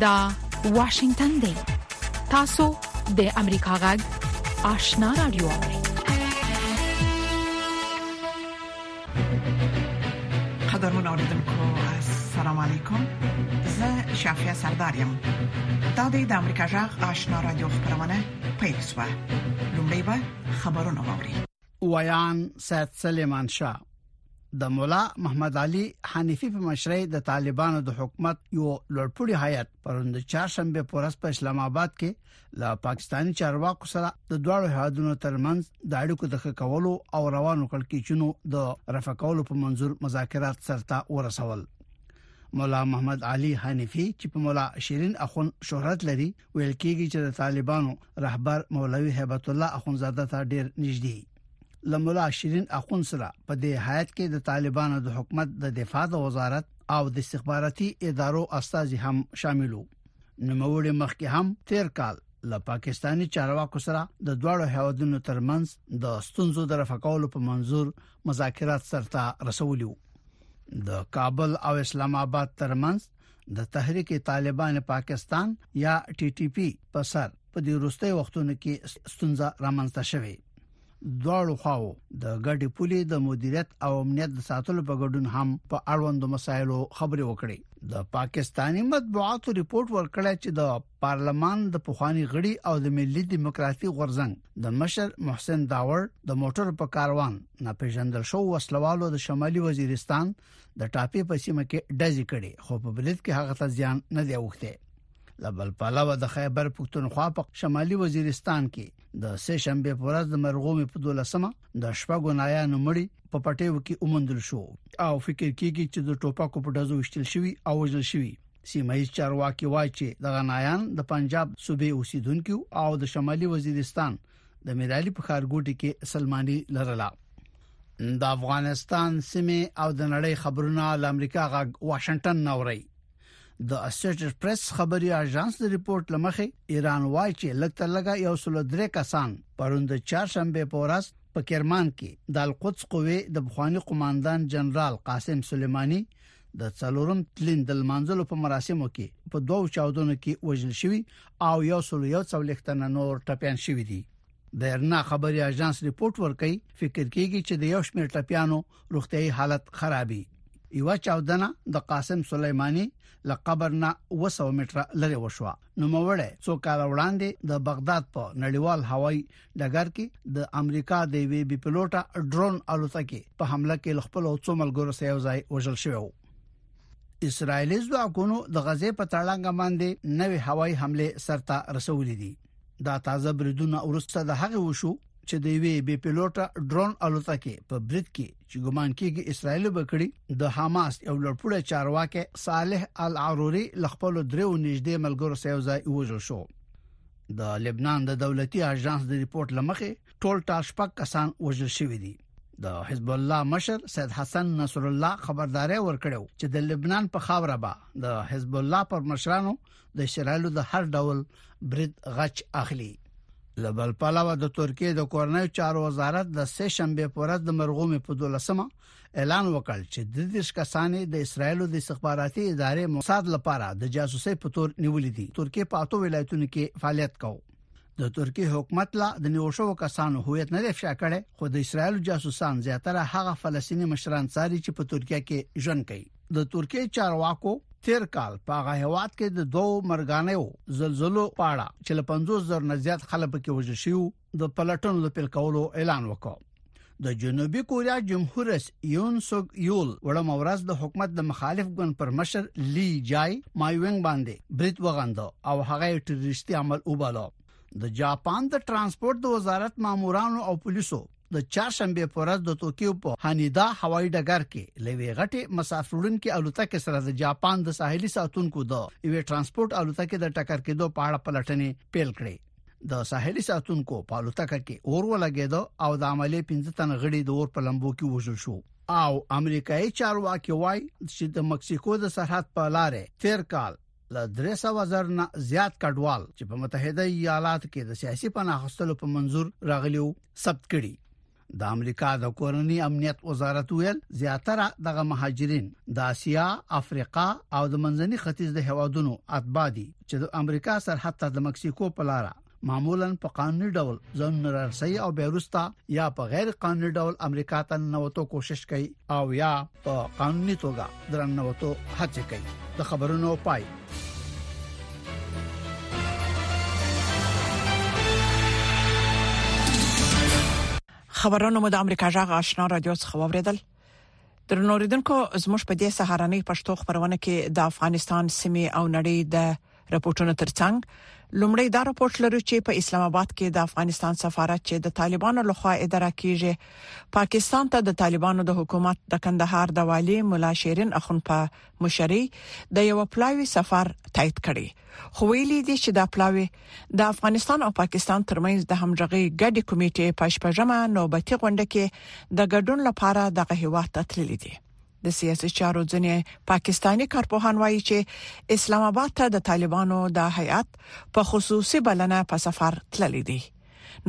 دا واشنگتن دی تاسو د امریکا غږ آشنا رادیو قدرمن اوریدونکو السلام علیکم زه شافیا سردار یم دا د امریکا جغ آشنا رادیو خبرونه پیل شوه لومړی به خبرونه واوري ویان سید سلیمان شاه د مولا محمد علي حنیفي په مشرۍ د طالبانو د حکومت یو لړپوړي هیئت پروند چهارشنبه پورس په اسلام آباد کې له پاکستاني چارواکو سره د دواړو هیوادونو ترمنځ د اړیکو د ښه کولو او روانو کړکیچونو د رفع کولو په منزور مذاکرات سرته ورسول مولا محمد علي حنیفي چې په مولا شیرین اخون شهرت لري ویل کیږي چې د طالبانو رهبر مولوي هیبت الله اخونزاده ته ډیر نږدې لمولا شیرین اخون سره په دې حیات کې د طالبانو د حکومت د دفاع د وزارت او د استخباراتي ادارو استاذ هم شاملو نوموړي مخکې هم تیر کال له پاکستاني چارواکو سره د دواړو هیوادونو ترمنځ د ستونزو د رفع کولو په منزور مذاکرات سرته رسولي وو د کابل او اسلام آباد ترمنځ د تحریک طالبان پاکستان یا ټي ټي پی په سر په دې وروستي وختونو کې ستونزه رامنځته شوه دواړو خواو د ګډې پولې د مدیریت او امنیت د ساتلو په ګډون هم په اړوندو مسایلو خبرې وکړې د پاکستانی مطبوعاتو ریپورت ورکړی چې د پارلمان د پخوانی غړي او د ملي دیموکراسي غورځنګ د مشر محسن داور د موټر په کاروان ناپیژندل شو وسلوالو د شمالي وزیرستان د ټاپې په سیمه کې ډزې کړې خو په بلد کې هغه ته زیان نه دی اوخته لبل پلوه د خیبر پښتونخوا په شمالي وزیرستان کې د سه شنبه په ورځ د مرغومي په 12مه د شپږو نایانو مړي په پټیو کې اومندل شو او فکر کیږي چې د ټوپکو په ډزو وشتل شوی او وژل شوی سیمایي چارواکي وایي چې د غنایان د پنجاب صوبې اوسیدونکو او د شمالي وزیرستان د میرالي په خارګوټي کې سلماني لرله د افغانستان سیمه او د نړۍ خبرونه له امریکا غا واشنگټن نوري د اسوسییټډ پریس خبري اژانس د ریپورت لمخې ایران وایي چې لکه لګا یو سل درې کسان پروند چهارشنبه په ورځ په کرمان کې د القدس قوې د بخوانی قوماندان جنرال قاسم سلیمانی د څلورم تلین د منځلو په مراسمو کې په دوو چاودنو کې وژل شوی او یو سل یو څولښتنه نور ټپيان شوی دي د ارنا خبري اژانس ریپورت ورکړي فکر کیږي چې د یو شمېر ټپيانو روغتيي حالت خرابي یو چاودنه د قاسم سليماني له قبر نه 200 متره لري وشوه نو موړی څو کال وړاندې د بغداد په نړیوال هوایي ډګر کې د امریکا د وی بي پلوټه ډرون الوتکه په حمله کې خپل او څو ملګرو سره یو ځای وژل شوی وو اسرایلی ځواکونو د غزې په تړانګ باندې نوې هوایي حمله سرته رسولې دي دا تازه بریدونه ورسته د هغه وشو چې د وی بي پيلوټه ډرون الوتکه په برید کې چې ګمان کیږي اسرایل وکړي د حماس یو لړپوړی چارواکي صالح العروري لخپل دریو نږدې ملګرو سره ځای وژل شو د لبنان د دولتي اژانس د ریپورت لمخې ټول ټاشپک کسان وژل شوې دي د حزب الله مشر سید حسن نصر الله خبرداري ورکړو چې د لبنان په خاوره به د حزب الله پر مشرانو د اسرایلو د هر ډول برید غچ اخلي لبل پلاوه د ترکیه د کورنۍ چارو وزارت د سه شنبه پورز د مرغومې په 12مه اعلان وکړ چې د دې شکسانې د اسرایلو د استخباراتي ادارې موساد لپاره د جاسوسي په تور نیولې دي ترکیه په اتو ولایتونو کې فعالیت کوي د ترکی حکومت لا د نیو شو کسانو هویت نه افشا کړي خو د اسرایل جاسوسان زیاتره هغه فلسطینی مشران څاري چې په ترکیه کې ژوند کوي د ترکیه چارواکو تیر کال په هغه هواد کې د دوو مرګانیو زلزلو په اړه چې له 50 زر نه زیات خلک پکې وژل شوی د پلټنو د پیل کولو اعلان وکړ د جنوبي کوریا جمهور رئیس یون سوګ یول وړم ورځ د حکومت د مخالف ګوند پر مشر لی جای مایوینګ باندې برید وغندو او هغه ټیرریستي عمل وباله د جاپان د ترانسپورت د وزارت مامورانو او پولیسو د چهارشنبه پر ورځ د توکیو په هانیدا هوایي ډګر کې لوي غټي مسافرونکو الوتکې سره د جاپان د ساحلي ساتونکو د یوې ترانسپورت الوتکې د ټکر کېدو په اړه پلټنې پیل کړې د ساحلي ساتونکو په الوتکه کې اور ولګېد او د عملي 15 تن غړي د اور په لمبو کې وژل شو او امریکایي چارواکي وایي چې د مکسیکو د سرحد په لارې تیر کال له 300 زر نه زیات کډوال چې په متحده ایالاتو کې د سیاسي پناه اخیستلو په منزور راغلیو ثبت کړي د امریکا د کورنی امنیت وزارت ویل زیاتره دغه مهاجرین د اسیا، افریقا او د منځني ختیځ د هوادونو اتباع دي چې د امریکا سرحد ته د مکسیکو په لار معمولا په قانوني ډول ځان نرسي او بیرستا یا په غیر قانوني ډول امریکا ته نووتو کوشش کوي او یا په قانوني توګه درنوتو هڅه کوي د خبرونو پای خبرونه مو د امریکا جغ آشنا رادیو څخه واوریدل درنوریدونکو زموږ په دې سهارنۍ پښتو خبرونه کې د افغانستان سیمه او نړۍ د راپورټونو ترڅنګ لومړی دا راپورټ لرو چې په اسلام آباد کې د افغانستان سفارت چې د طالبانو لخوا اداره کیږي پاکستان ته د طالبانو د حکومت د کندهار د والي مولا شیرین اخون په مشرۍ د یو پلاوي سفر تایید کړي خو ویلي دي چې دا پلاوي د افغانستان او پاکستان ترمنځ د همغږي ګډي کمیټې په شپږمه نوبتي غونډه کې د ګډون لپاره دغه هیواد ته تللي دي د سیاسي چارو ځنې پاکستانی کارپوهان وایي چې اسلام آباد ته د طالبانو د هیئت په خصوصي بلنه په سفر تللی دی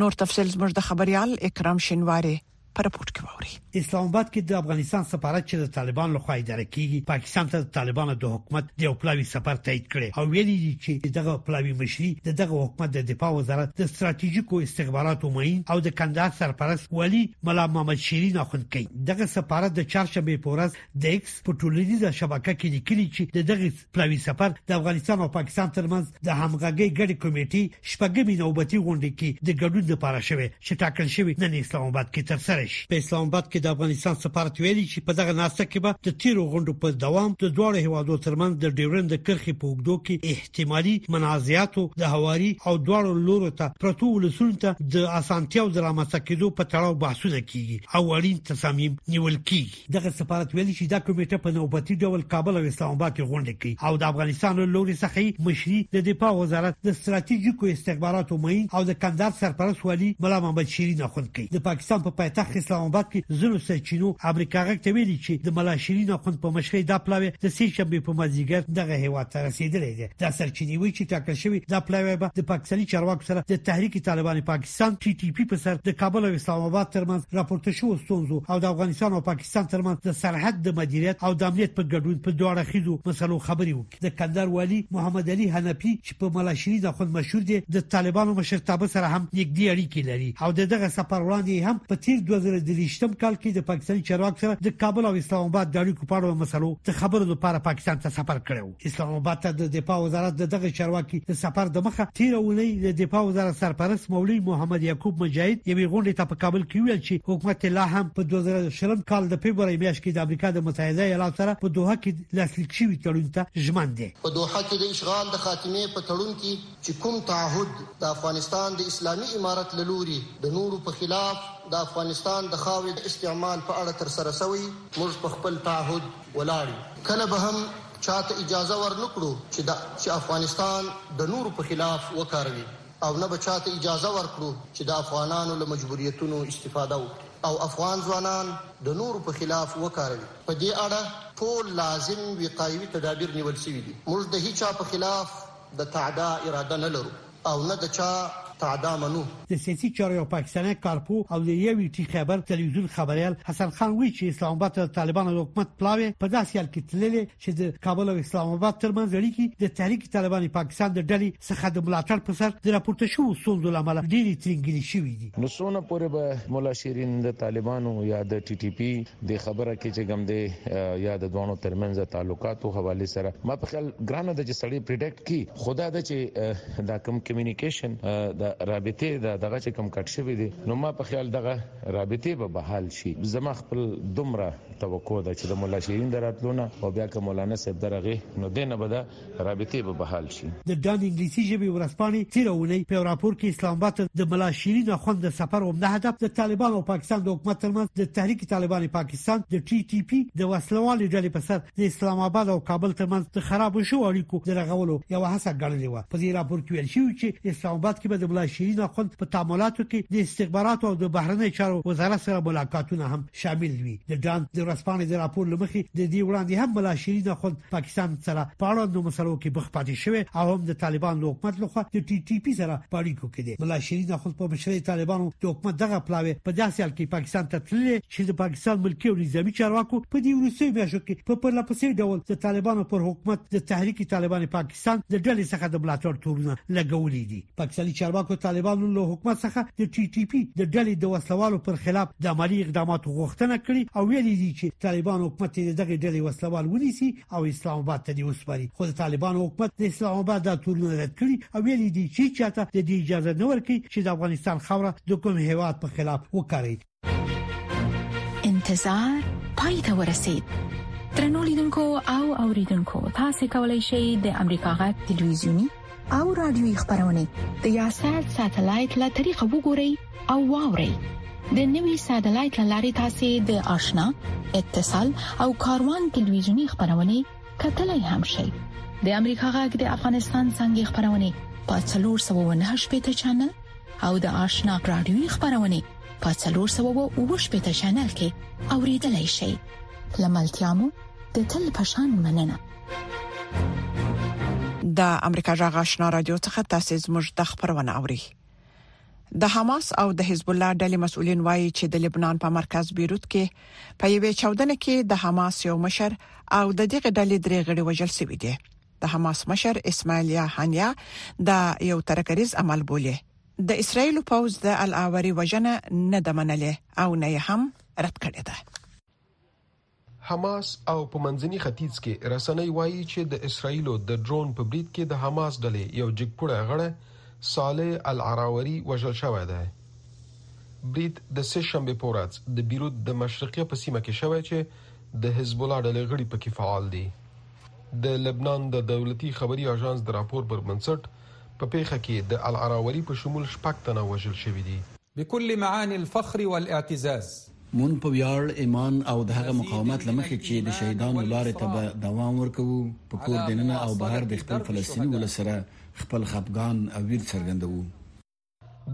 نور تفصيل زموږ د خبريال اکرام شینواری په رپورت کې واوري اسلام آباد کې د افغانستان سفارت چې د طالبان لخوا اداره کیږي پاکستان ته د طالبانو د حکومت د یو پلاوي سفر تایید کړي او ویلي دي چې دغه پلاوي مشري د دغه حکومت د دفاع وزارت د ستراتیژیکو استخباراتو معین او د کندهار سرپرست ولی ملا محمد شیرین اخوند کوي دغه سفارت د چهارشنبه په ورځ د ایکس په ټولنیزه شبکه کې لیکلي چې د دغه پلاوي سفر د افغانستان او پاکستان ترمنځ د همغږي ګډې کمیټې شپږمې نوبتي غونډه کې د ګډون لپاره شوې چې ټاکل شوې نن اسلام آباد کې تر سره شي په اسلام آباد کې د افغانستان سفارت ویلي چې په دغه ناسته کې به د تیرو غونډو په دوام د دواړو هوادو ترمنځ د ډیورند کرخي په وګړو کې احتمالي منازعاتو د هواري او دواړو لورو ته پرتو ولسونو ته د اسانتیاو د رامنځته کېدو په تړاو بحثونه کیږي او اړین تصامیم نیول کیږي دغه سفارت ویلي چې دا کمیټه په نوبتي ډول کابل او اسلام آباد کې غونډه کوي او د افغانستان له لوري څخه مشري د دفاع وزارت د ستراتیژیکو استخباراتو معین او د کندهار سرپرست والي ملا محمد شیرین اخوند کوي د پاکستان په پایتخت اسلام آباد کې زنو سرچینو امریکا غږ ته ویلي چې د ملا شیرین اخوند په مشرۍ دا پلاوی د سې شنبه په مازیګر دغه هیواد ته رسیدلی دی دا سرچینې وایي چې ټاکل شوی دا پلاوی به د پاکستاني چارواکو سره د تحریک طالبان پاکستان سان ټي ټي پي په سر د کابل او اسلام آباد ترمنځ راپورته شوو ستونزو او د افغانستان او پاکستان ترمنځ د سرحد د مدیریت او د امنیت په ګډون په دوه اړخیزو مسلو خبرې وکړي. د کندهار والي محمد علي حنفي چې په ملاشرین اخوند مشهور دی، د طالبانو مشرتابه سره هم نږدې اړیکې لري او د دغه سفر وړاندې یې هم په تېر دوه زره درویشتم کال کې د پاکستاني چارواکو سره د کابل او اسلام آباد د اړیکو په اړوند مسلو د خبرو لپاره پاکستان ته سفر کړی و. اسلام آباد ته د دفاع وزارت د دغه چارواکي د سفر د مخه تیر اونۍ د دفاع وزارت سرپرست مولوی محمد یعقوب مجاهد یوې غونډې ته په کابل کې ویل چې حکومت لا هم په 2020 کال د فبرवरी میاشت کې د امریکا د متحده ایالاتو سره په دوحه کې لاسلیک شوی تړون ته ژمن دی په دوحه کې د اشغال د خاتمې په تړون کې چې کوم تعهد د افغانستان د اسلامي امارت له لوري د نورو په خلاف د افغانستان د خاورې د استعمال په اړه تر سره شوی موږ په خپل تعهد ولاړ یو، کله به هم چا ته اجازه ور نه کړو چې د چې افغانستان د نورو په خلاف وکاروي او نه به چا ته اجازه ورکړو چې د افغانانو له مجبوریتونو استفاده وکړي او افغان ځوانان د نورو په خلاف وکاروي. په دې اړه ټول لازم وقایوي تدابیر نیول شوي دي. موږ د هیچا په خلاف د تعدا اراده نه لرو. او نه د چا تعدا منو. د سیاسي چارو یو پاکستانی کارپو او د یوي ټي خیبر تلویزیون خبریال حسن خان وایي چې اسلام اباد ته د طالبانو د حکومت پلاوی په داسې حال کې تللی چې د کابل او اسلام اباد ترمنځ اړیکې د تحریک طالبان پاکستان د ډلې څخه د ملاتړ په سر د راپورته شوو ستونزو له امله ډېرې ترینګلې شوې دي. نو څونه پورې به ملا شیرین د طالبانو یا د ټي ټي پي دې خبره کې چې کوم دی یا د دواړو ترمنځ د تعلقاتو حوالې سره ما په خیال ګرانه ده چې سړی پریډکټ کی خو دا ده چې دا کوم کمیونیکیشن د رابطې د دغه چې کوم کټ شوی دی نو ما په خیال دغه رابطې به بحال شي زما خپل دومره توقع ده چې د مولا شیرین دراتلونه او بیا که مولانا صاحب درغه نو دینه به دا رابطې به بحال شي د ډان انګلیسي ژبې ورځپاڼې تیر اونۍ په راپور کې اسلام آباد د مولا شیرین اخوند د سفر عمده هدف د طالبان او پاکستان د حکومت ترمنځ د تحریک طالبان پاکستان د ټي ټي پی د وسلوالې ډلې په سر د اسلام آباد او کابل ترمنځ د خراب شو اړیکو د رغولو یو هڅه ګڼلې و په دې راپور کې ویل شوی چې اسلام آباد کې به د ملا شیرین اخوند په تعاملاتو کې د استخباراتو او د بهرنی چارو وزارت سره ملاقاتونه هم شامل وي د ډان د ورځپاڼې د راپور لمخې د دې وړاندې هم ملا شیرین اخوند پاکستان سره په اړوندو مسلو کې بخ پاتې شوی او هم د طالبان له حکومت لخوا د ټي ټي پی سره په اړیکو کې دی ملا شیرین اخوند په مشرۍ طالبانو د حکومت دغه پلاوی په داسې حال کې پاکستان ته تللی چې د پاکستان ملکي او نظامي چارواکو په دې وروستیو میاشتو کې په پرلپسې ډول د طالبانو پر حکومت د تحریک طالبان پاکستان د ډلې څخه د ملاتړ تورونه لګولي دي پاکستاني چارواکو طالبانو له حکومت څخه د ټي ټي پي د ډلې د وسلوالو پر خلاف د عملی اقداماتو غوښتنه کړې او ویلي دي چې طالبان حکومت د دغه ډلې وسلوال ونیسي او اسلام آباد ته دی وسپاري خو د طالبان حکومت د اسلام آباد د تورونه رد کړي او ویلي دي چې چاته د دې اجازه نه ورکړي چې د افغانستان خوره د کوم هیواد په خلاف وکړي انتظار پای ته ورسید ترنو لیدونکو او اوریدونکو تاسو کولی شئ د امریکا غا ټلویزیونی او رادیوي خبرونه د یاسات ساتلایت له طریقو وګورئ او واورئ د نوي ساتلایت لارې تاسو د آشنا اتصال او کاروان ټلویزیونی خبرونه کتلای هم شئ د امریکا غږ د افغانستان څنګه خبرونه په 398 چنل او د آشنا رادیوي خبرونه په 390 چینل کې اوریدلای شئ لملتيامو د تل پشان مننه د امریکا جغ آشنا رادیو څخه تاسو زموږ د خبرونه اوري د حماس او د حزب الله ډلې مسؤلین وایي چې د لبنان په مرکز بیروت کې په یوې چاودنه کې د حماس یو مشر او د دغه ډلې درې غړي وژل شوي دي د حماس مشر اسماعیل یحیی د یو ترکریز عمل بولی د اسرایل پوځ د الاوري وژنه نه د منلې او نه یې هم رد کړې ده حماس او په منځني ختیځ کې رسنۍ وایي چې د اسرایل د ډرون په برید کې د حماس ډلې یو جګپوړی غړی صالح العراوري وژل شوی دی برید د سه شنبه په ورځ د بیروت د مشرقیه په سیمه کې شوی چې د حزب الله ډلې غړي پکې فعال دي د لبنان د دولتي خبري اژانس د راپور پر بنسټ په پېښه کې د الاراوري په شمول شپږ تنه وژل شوي دي. بكل معاني الفخر والاعتزاز. مونږ په ویاړ، ایمان او د هغه مقاومت له مخې چې د شهیدانو لارې ته به دوام ورکوو، په کور دننه او بهر د خپل فلسطیني ولس سره خپل خپګان او ویر څرګندوو.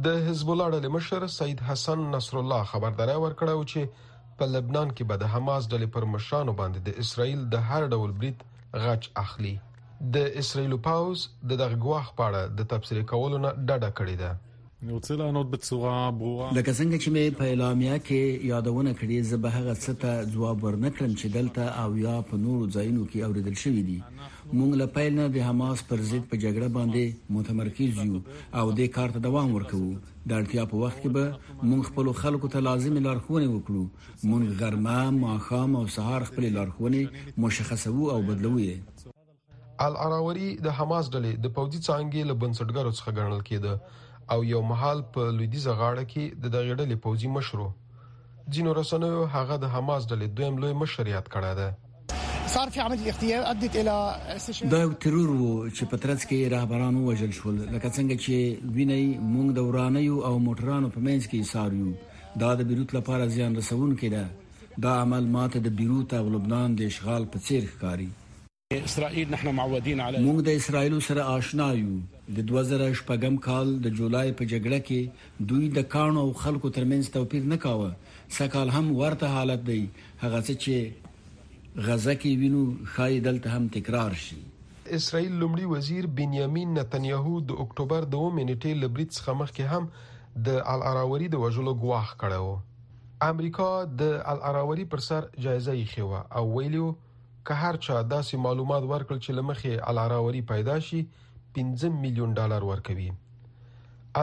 د حزب الله ډلې مشر سید حسن نصر الله خبرداري ورکړه چې په لبنان کې به د حماس ډلې پر مشرانو باندې د اسرایل د هر ډول برید غچ اخلي د اسرایل پاوز د دغه ګواښ په اړه د تبصره کولو نه ډډه کړې ده لکه څنګه چې مې په اعلامیه کې یادونه کړې زه به هغه څه ته ځواب ورنکړم چې دلته او یا په نورو ځایونو کې اوریدل شوې دي مونږ له پیل نه د حماس پر ضد په جګړه باندې متمرکز یو او دې کار ته دوام ورکوو. د اړتیا په وخت کې به مونږ خپلو خلکو ته لازمې لارښوونې وکړو. مونږ غرمه، ماښام او سهار خپلې لارښوونې مشخصوو او بدلوو یې. العراوري د حماس ډلې د پوځي څانګې له بنسټګرو څخه ګڼل کېده او یو مهال په لویدیځه غاړه کې د دغې ډلې پوځي مشر و. ځینو رسنیو هغه د حماس ډلې دویم لوی مشر یاد کړی دی. دا یو ترور وو چې په ترڅ کې رهبران وژل شول لکه څنګه چې ویني مونږ د ورانیو او موټرانو په منځ کې ساریو دا د بیروت لپاره زیان رسونکې ده دا عمل ماته د بیروت او لبنان د اشغال په څیر ښکاری اسرائیل نحن معودین علی مونږ د اسرائیل سره آشنا یو د 2008 کال د جولای په جګړه کې دوی د کانو او خلکو ترمنځ توپیر نه کاوه سکهال هم ورته حالت دی هغه څه چې غزه کې وینو ښايي دلته هم تکرار شي. اسراییل لومړي وزیر بنیامین نتنیاهو د اکټوبر د اومې نېټې له برید څخه مخکې هم د العراوري د وژلو ګواښ کړی و. امریکا د العراوري پر سر جایزه ایښې وه او ویلي و، که هر چا داسې معلومات ورکړل چې له مخې یې العراوري پیدا شي، پنځه میلیون ډالر ورکوي.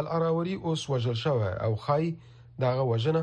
العراوري اوس وژل شوی او ښايي د هغه وژنه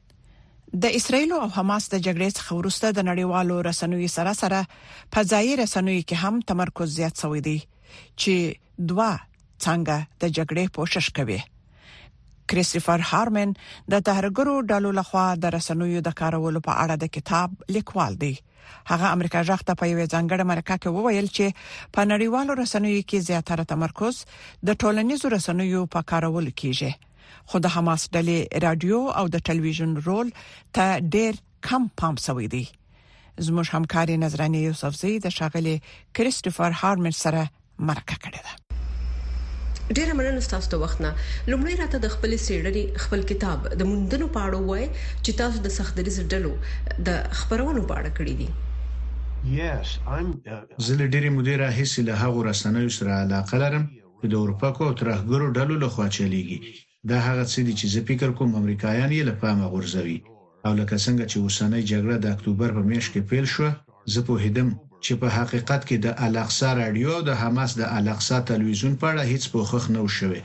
د اسراییل او حماس د جګړې څخه وروسته د نړیوالو رسنیو سره سره په ځایي رسنیو کې هم تمرکز زیات شوی دی چې دوه څنګه د جګړې کوشش کوي کریسټوفر هارمن د تهرګرو ډلو لخوا د رسنیو د کارولو په اړه د کتاب لیکوال دی هغه امریکا ځخ ته په یوه ځنګړې مرکه کې وویل چې په نړیوالو رسنیو کې زیاتره تمرکز د ټولنیزو رسنیو په کارولو کیږي خو د حماس ډلې رادیو او د ټلویزیون رول ته ډیر کم پام شوی دی زموږ همکاري نظرانه یوسفزۍ د شغلې کریسټوفر هارمن سره مرکه کړې ده ډیره مننه تاسو د وخت نه لومړی راته د خپل سیړنی خپل کتاب د مندنو پاړو وای چې تاسو د سخت دریز ډلو د خبرونو پاړه کړی دي Uh, زه له ډېرې مودې راهیسې له هغو رسنیو سره علاقه لرم خو د اورپکو او ترهګرو ډلو له خوا چلېږي. دا هغه څه دي چې زه فکر کوم امریکایان یې له پامه غورځوي او لکه څنګه چې اوسنۍ جګړه د اکتوبر په میاشت کې پیل شوه، زه پوهېدم چې په حقیقت کې د الاقصی راډیو او د حماس د الاقصی تلویزیون په اړه هېڅ پوښښ نه و شوی.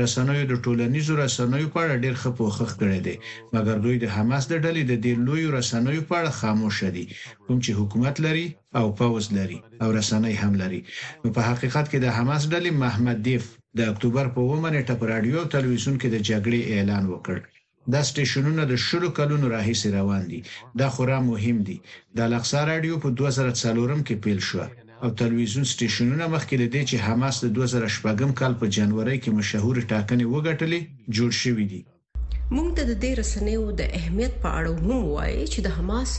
رسنیو د ټولنیزو رسنیو په اړه ډېر ښه پوښښ کړی دی، مګر دوی د حماس د ډلې د دې لویو رسنیو په اړه خاموشه دي، کوم چې حکومت لري. او پوځ لري او رسنۍ هم لري نو په حقیقت کې د حماس ډلې محمد دیف د اکتوبر په اومه نېټه په راډیو او تلویزیون کې د جګړې اعلان وکړ دا سټیشنونه د شلو کلونو راهیسې روان دي دا خورا مهم دي د الاقصا راډیو په دوه زره څلورم کې پیل شوه او تلویزیون سټیشنونه مخکې له دې چې حماس د دوه زره شپږم کال په جنورۍ کې مشهورې ټاکنې وګټلې جوړ شوي دي موږ ته د دې رسنیو د اهمیت په اړه هم وایي چې د حماس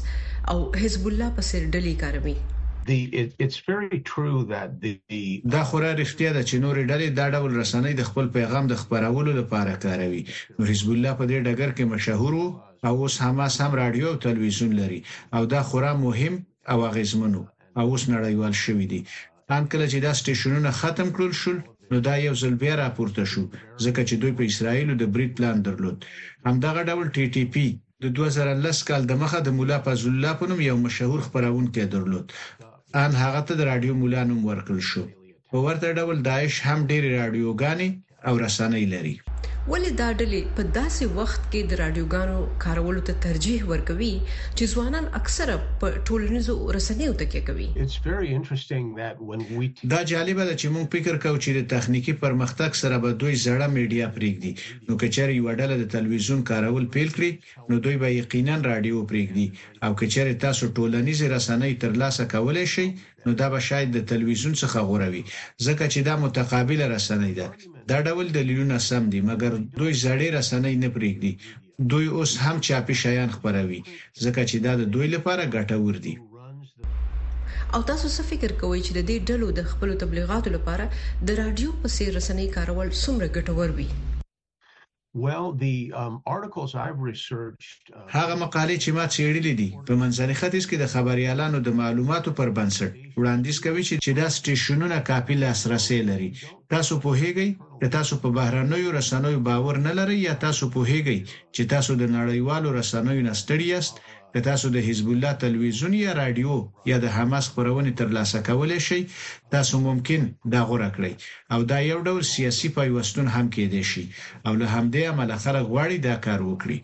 او حزب الله په څیر ډلې کاروي. دا خورا رښتیا ده چې نورې ډلې دا ډول رسنۍ د خپل پیغام د خپرولو لپاره کاروي، نو حزب الله په دې ډګر کې مشهور و او اوس حماس هم راډیو او تلویزیون لري او دا خورا مهم او اغیزمن و او اوس نړیوال شوي دي. ان کله چې دا سټېشنونه ختم کړل شول، نو دا یو ځل بیا راپورته شو، ځکه چې دوی په اسراییلو د برید پلان درلود. همدغه ډول ټي ټي پي، د دوه زره لس کال دمخه د ملا فضل الله په نوم یو مشهور خپرونکی درلود، ان هغه ته د راډیو ملا نوم ورکړل شو. په ورته ډول داعش هم ډېرې راډیوګانې، او رسنۍ لري. ولې دا ډلې په داسې وخت کې د راډیوګانو کارولو ته ترجیح ورکوي چې ځوانان اکثره په ټولنیزو رسنیو تکیه کوي؟ دا جالبه ده چې موږ فکر کوو چې د تخنیکي پرمختګ سره به دوی زړه میډیا پرېږدي، نو که چېرې یوه ډله د تلویزیون کارول پیل کړي، نو دوی به یقیناً راډیو پرېږدي او که چېرې تاسو ټولنیزې رسنۍ ترلاسه کولای شئ، نو دا به شاید د تلویزیون څخه غوره وي، ځکه چې دا متقابله رسنۍ ده. دا ډول دلیلونه سم دي، مګر دوی زړې رسنۍ نه پرېږدي. دوی اوس هم چاپي شیان خپروي، ځکه چې دا د دوی لپاره ګټور دي. او تاسو څه فکر کوئ چې د دې ډلو د خپلو تبلیغاتو لپاره د راډیو په څېر رسنۍ کارول څومره ګټور وي؟ Um, uh, هغه مقالې چې ما څېړلې دي په منځني ختیځ کې د خبريالانو د معلوماتو پر بنسټ وړاندیز کوي چې دا سټیشنونه کافي لاسرسي لري تاسو په هیګي که تاسو په بهرنیو رسنیو باور نه لرئ یا تاسو په هیګي چې تاسو د نړیوالو رسنیو نستړی یاست که تاسو د حزب الله تلویزیون یا راډیو یا د حماس خپرونې تر لاسه کولای شئ، تاسو ممکن دا غوره کړئ او دا یو ډول سیاسي پایوستون هم کیدای شي او له همدې امله خلک غواړي دا کار وکړي.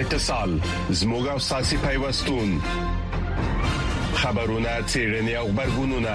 اتصال، زموږ او ستاسو پایوستون. خبرونه، څېړنې او خبرګونونه.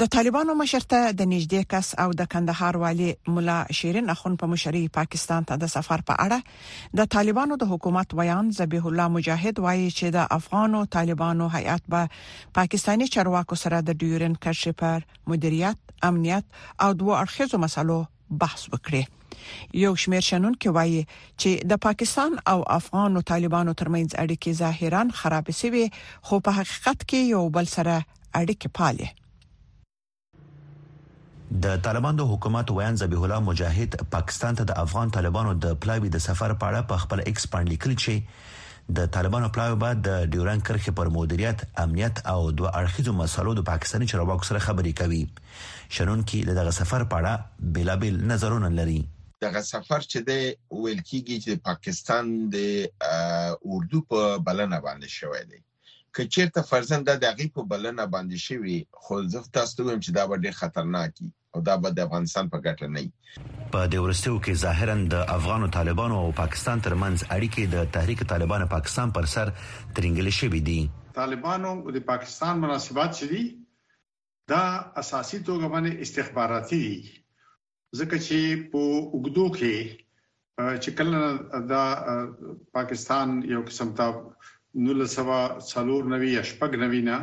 د طالبانو مشر ته د نږدې کس او د کندهار والي مولا شیرین اخون په مشرۍ پاکستان ته د سفر په اړه د طالبانو د حکومت ویاند ذبیح الله مجاهد وایي چې د افغان او طالبانو هیئات به پاکستاني چارواکو سره د ډیورن کرښې پر مدیریت، امنیت او دوه اړخیزو مسلو بحث وکړي یو شمیر شنونکي وایي چې د پاکستان او افغان او طالبانو ترمنځ اړیکې ظاهرا خراب شوي خو په حقیقت کې یو بل سره اړیکې پالي د طالبان د حکومت ویاند ذبیح الله مجاهد پاکستان ته د افغان طالبانو د پلاوي د سفر په اړه په خپل ایکس باندې لیکل چې د طالبانو پلاوي به د ډیورن کرښې پر مدیریت، امنیت او دوه اړخیزو مسلو د پاکستاني چارواکو سره خبرې کوي. شنونکي د دغه سفر په اړه بېلابېل نظرونه لري. دغه سفر چې دی ویل کیږي چې د پاکستان د اردو په بلنه باندې شوی دی که چیرته فرضاً دا د هغې په بلنه باندې شوی خو زه تاسو ته وایم چې دا به ډېر خطرناک وي او دا به د افغانستان په ګټه نه وي په دې وروستیو کې ظاهرا د افغانو طالبانو او پاکستان ترمنځ اړیکې د تحریک طالبان پاکستان پر سر ترینګلې شوې دي طالبانو د پاکستان مناسبات چې دي دا اساسي توګه باندې استخباراتي دي ځکه چې په وګدو کې چې کله دا پاکستان یو قسم ته 1994 یا شپږ نوی نه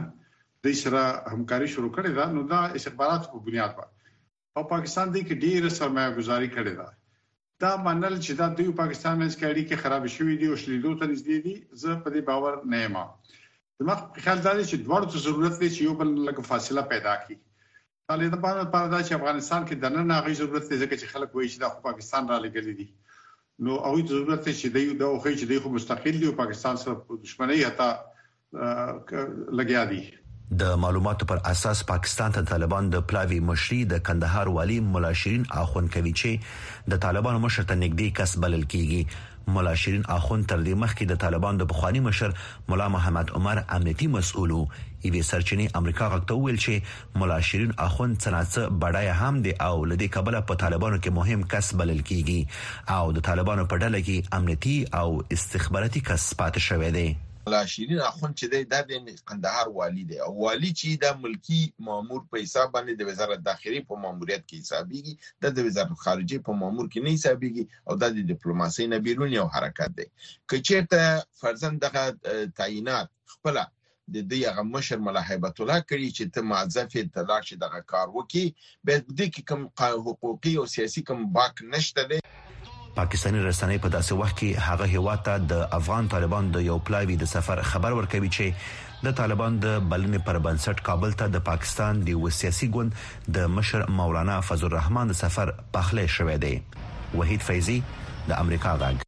د سره همکاري شروع کړې ده نو دا استخبارات په بنیاد باندې او پاکستان دی کې ډیره سرمایه ګزاری کړی ده دا منل چې دا دوی پاکستان منځ کې اړیکې خراب شوې دي او شلیدو ته نږدې دي زه په دې باور نه یم زما خیال دا دی چې دواړو ته ضرورت دی چې یو بل لږه فاصله پیدا کړي طالبانو لپاره دا چې افغانستان کې د نن هغه ضرورت دی ځکه چې خلک وایي چې دا خو پاکستان را لګلې دي نو هغه ضرورت دی چې د یو د اوخې چې د خو مستقل دی او پاکستان سره دښمنۍ حتی لګیا دي. د معلوماتو پر اساس پاکستان ته طالبان د پلاوي مشري د کندهار والي ملا شیرین آخوند کوي چې د طالبانو مشر ته نږدې کس بلل کیږي. ملا شیرین آخوند تر دې مخکې د طالبانو د پخواني مشر ملا محمد عمر امنیتي مسؤل و. یوې سرچینې امریکا غږ ته وویل چې ملا شیرین آخوند څه نا څه بډایه هم دی او له دې کبله په طالبانو کې مهم کس بلل کیږي او د طالبانو په ډله کې امنیتي او استخباراتي کس پاتې شوی دی. ملا شیرین اخوند چې دی دا د قندهار والی دی او والی چې دا ملکی مامور په حساب باندې د وزارت داخلي په ماموریت کې حسابيږي د د وزارت خارجه په مامور کې نه حسابيږي او دا د ډیپلوماسي نه بیرون یو حرکت دی که چیرته فرزند دغه تعینات خپل د دې هغه مشر ملا هیبت الله کړي چې ته معزف ته لاړ شي دغه کار وکي بیا په دې کې کوم حقوقي او سیاسي کوم باک نشته دی. پاکستاني رسنۍ په داسې وخت کې هغه هېواد ته د افغان طالبانو د یو پلاوي د سفر خبر ورکوي چې د طالبان د بلنې پر بنسټ کابل ته د پاکستان د یو سیاسي ګوند د مشر مولانا فضل الرحمن د سفر پخلی شوی دی وحید فیضي د امریکا غږ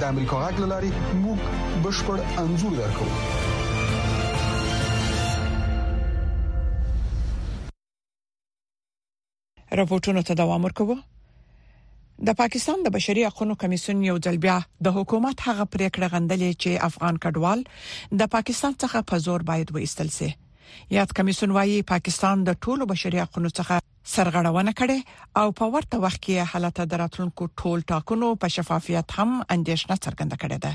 د امریکا غږ لاري موږ بشپړ انزور درکو رپورټونو ته دوام ورکوه د پاکستان د بشري حقوقو کمیسیون یو ځل بیا د حکومت هغه پریکړه غندلې چې افغان کډوال د پاکستان څخه په زور باید وایستل شي یاد کمیسیون وايي پاکستان د ټولو بشري حقوقو څخه سرغړونه کړې او په ورته وخت کې یې حالت د راتلونکو ټول ټاکنو په شفافیت هم اندیشنه څرګنده کړې ده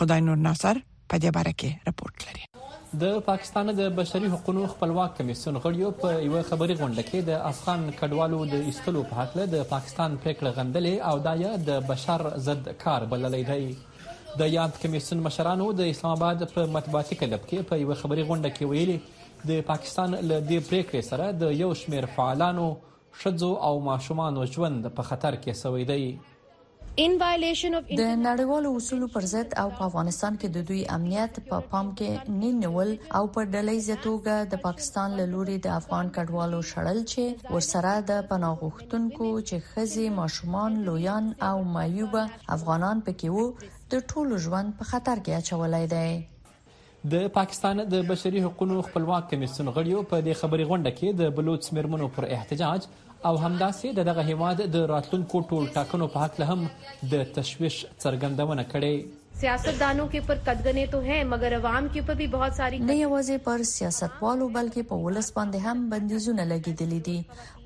خدای نور ناصر په دې باره کې رپورت لري د پاکستان د بشري حقوقو خپلواک کمیسیون غړیو په یو خبري غونډه کې د افغان کډوالو د ایستلو په حق له پاکستان پریکړه غندلې او دا یې د بشر ضد کار بللی دی د یاد کمیسیون مشرانو د اسلام آباد په مطبوعاتي کلب کې په یو خبري غونډه کې ویلي د پاکستان له دې پرېکړې سره د یو شمېر فعالانو، ښځو او ماشومانو ژوند په خطر کې شوی دی. د نړیوالو اصولو پر ضد او په افغانستان کې د دوی امنیت په پام کې نۀ نیول او په ډله ییزه توګه د پاکستان له لوري د افغان کډوالو شړل چې ورسره د پناه غوښتونکو چې ښځې، ماشومان، لویان او معیوبه افغانان پکې وو، د ټولو ژوند په خطر کې اچولی دی. د پاکستان د بشري حقونو خپلواک کمېسیون غړیو په دې خبري غونډه کې د بلوڅ مېرمنو پر احتجاج او همداسې د دغه هېواد د راتلونکو ټولټاکنو په هکله هم د تشویش څرګندونه کړې. سیاستدانو کې پر قدغنې تو هې مګر عوام کې په بي بهت ساري قدغنې. نه یوازې پر سیاستوالو بلکې په ولس باندې هم بندیزونه لګېدلي دي.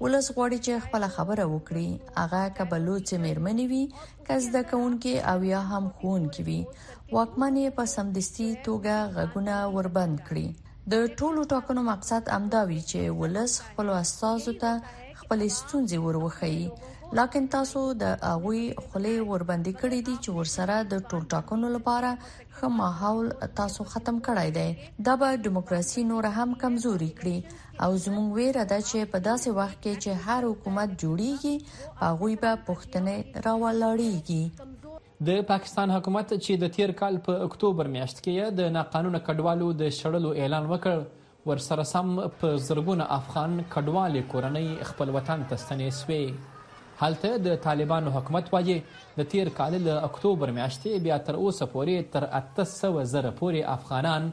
ولس غواړي چې خپله خبره وکړي. هغه که بلوڅې مېرمنې وي که زده کوونکي او یا هم ښوونکي وي، واکمن یې په سمدستي توګه غږونه وربند کړي. د ټولو ټاکنو مقصد همدا وي چې ولس خپلو استازو ته خپلې ستونزې ور وښيي، لاکن تاسو د هغوی خولې وربندې کړې دي چې ورسره د ټولټاکنو لپاره ښه ماحول تاسو ختم کړی دی. دا به ډیموکراسي نوره هم کمزورې کړي او زموږ ویره ده چې په داسې وخت کې چې هر حکومت جوړیږي په هغوی به پښتنې راولاړیږي. د پاکستان حکومت چې د تیر کال په اکتوبر میاشت کې یې د ناقانونه کډوالو د شړلو اعلان وکړ، ورسره سم په زرګونه افغان کډوالې کورنۍ خپل وطن ته ستنې شوې. هلته د طالبانو حکومت وايي، د تیر کال له اکتوبر میاشتې بیا تر اوسه پورې تر اته سوه زره پورې افغانان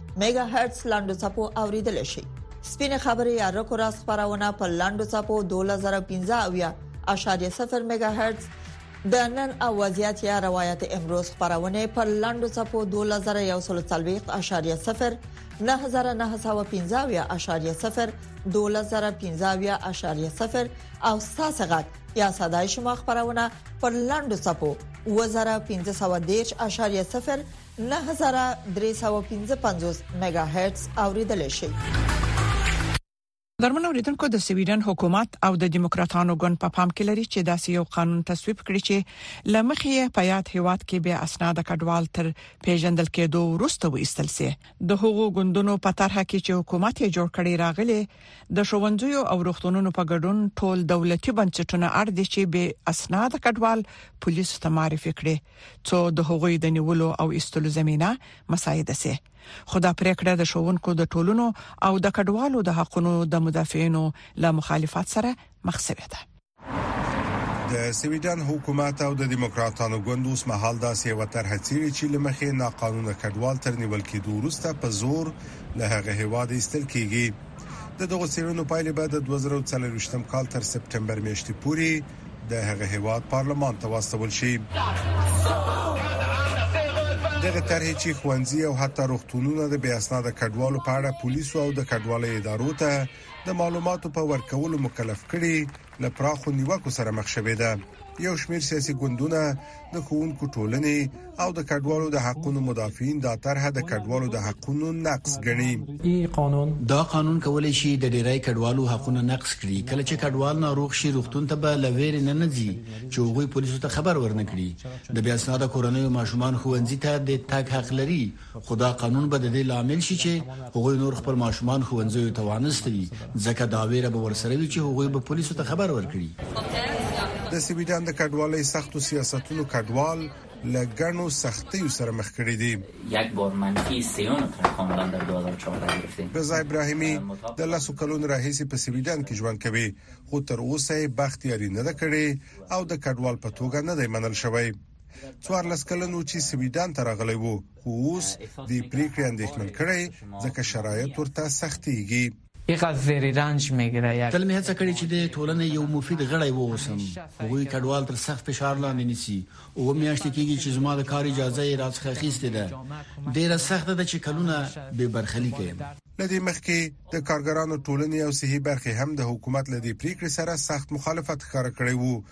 میگا هرتز لاندو چپو اوریدل شي سپینه خبره یا رکو راس خبرونه په لاندو چپو 2015.0 میگا هرتز د نن او وضعیت یا روایت امروز خبرونه پر لاندو چپو 2041.0 9915.0 2015.0 او ساسه غټ یا صداي شما خبرونه پر لاندو چپو 2015.0 نهه زره درې سوه پنځه پنځوس میګا هرتز اوریدلی شئ. درمن اوریدونکو د سویډن حکومت او د دیموکراتانو ګوند په پام کې لري چې داسې یو قانون تصویب کړي چې لمخې په یاد هیواد کې به اسناد کډوال تر پیژندل کېدو وروسته وېستل شي د هغو ګوندونو په طرحه کې چې حکومت یې جوړ کړی راغلي د شوونځیو او روغتونونو په ګډون ټول دولتي بنسټونه اړ دي چې به اسناد کډوال پولیسو ته معرفي کړي څو د هغوی د نیولو او ایستلو زمينه مساعده شي خو دا پریکړه د شوونکو د ټولونو او د کډوالو د حقونو د مدافعینو له مخالفت سره مخ شوې ده د سویډن حکومت او د دیموکراتانو ګوند اوس مهال داسې یو طرح چیري چې لمخې ناقانونه کډوال تر نیول کېدو وروسته په زور له هغه هیواد ایستل کیږي د دغو سیرونو پایلې به د 2024 کال تر سپټمبر میاشتې پورې د هغه هیواد پارلمان ته واستول شي دغه طرح چې خوندزي او حتی روغتونونه د بیا اسناد کډوالو په اړه پولیسو او د کډوالۍ ادارو ته د معلوماتو په ورکولو مکلف کړي لپاره خو نیوکو سره مخ شوې ده یو شمیر سیاسي ګوندونه د ښوونکو ټولنې او د کډوالو د حقونو مدافعین دا طرحه د کډوالو د حقونو نقض ګڼي دا قانون کولی شي د ډیری کډوالو حقونه نقض کړي کله چې کډوال ناروغ شي روغتون ته به لویر نه نځي چې هغوی پولیسو ته خبر ورنکړي د بیا اسناده کورنۍ او ماشومان ښوونځي ته د تګ حق لري خو دا قانون به د دې لامل شي چې هغوی نور خپل ماشومان ښوونځیو ته وانه ستوي، ځکه دا وېره به ورسره وي چې هغوی به پولیسو ته خبر ورکړي. د سویډن د کډوالۍ سختو سیاستونو کډوال له ګڼو سختیو سره مخ کړي دي. رضا ابراهیمي د لسو کلونو راهیسې په سویډن کې ژوند کوي، خو تر اوسه یې بخت یاري نه ده کړې او د کډوال په توګه نه دی منل شوی. څوارلس کلن و چې سویډن ته راغلی و، خو اوس دې پریکړې اندېښمن کړی ځکه شرایط ورته سختېږي. تل مې هڅه کړې چې د ټولنې یو مفید غړی واوسم. هغوی کډوال تر سخت فشار لاندې نیسي. اووه میاشتې کېږي چې زما د کار اجازه یې راڅخه اخیستې ده. ډېره سخته ده چې کلونه بې برخلیکه یم. له دې مخکې د کارګرانو ټولنې او صحي برخې هم د حکومت له دې پریکړې سره سخت مخالفت ښکاره کړی و،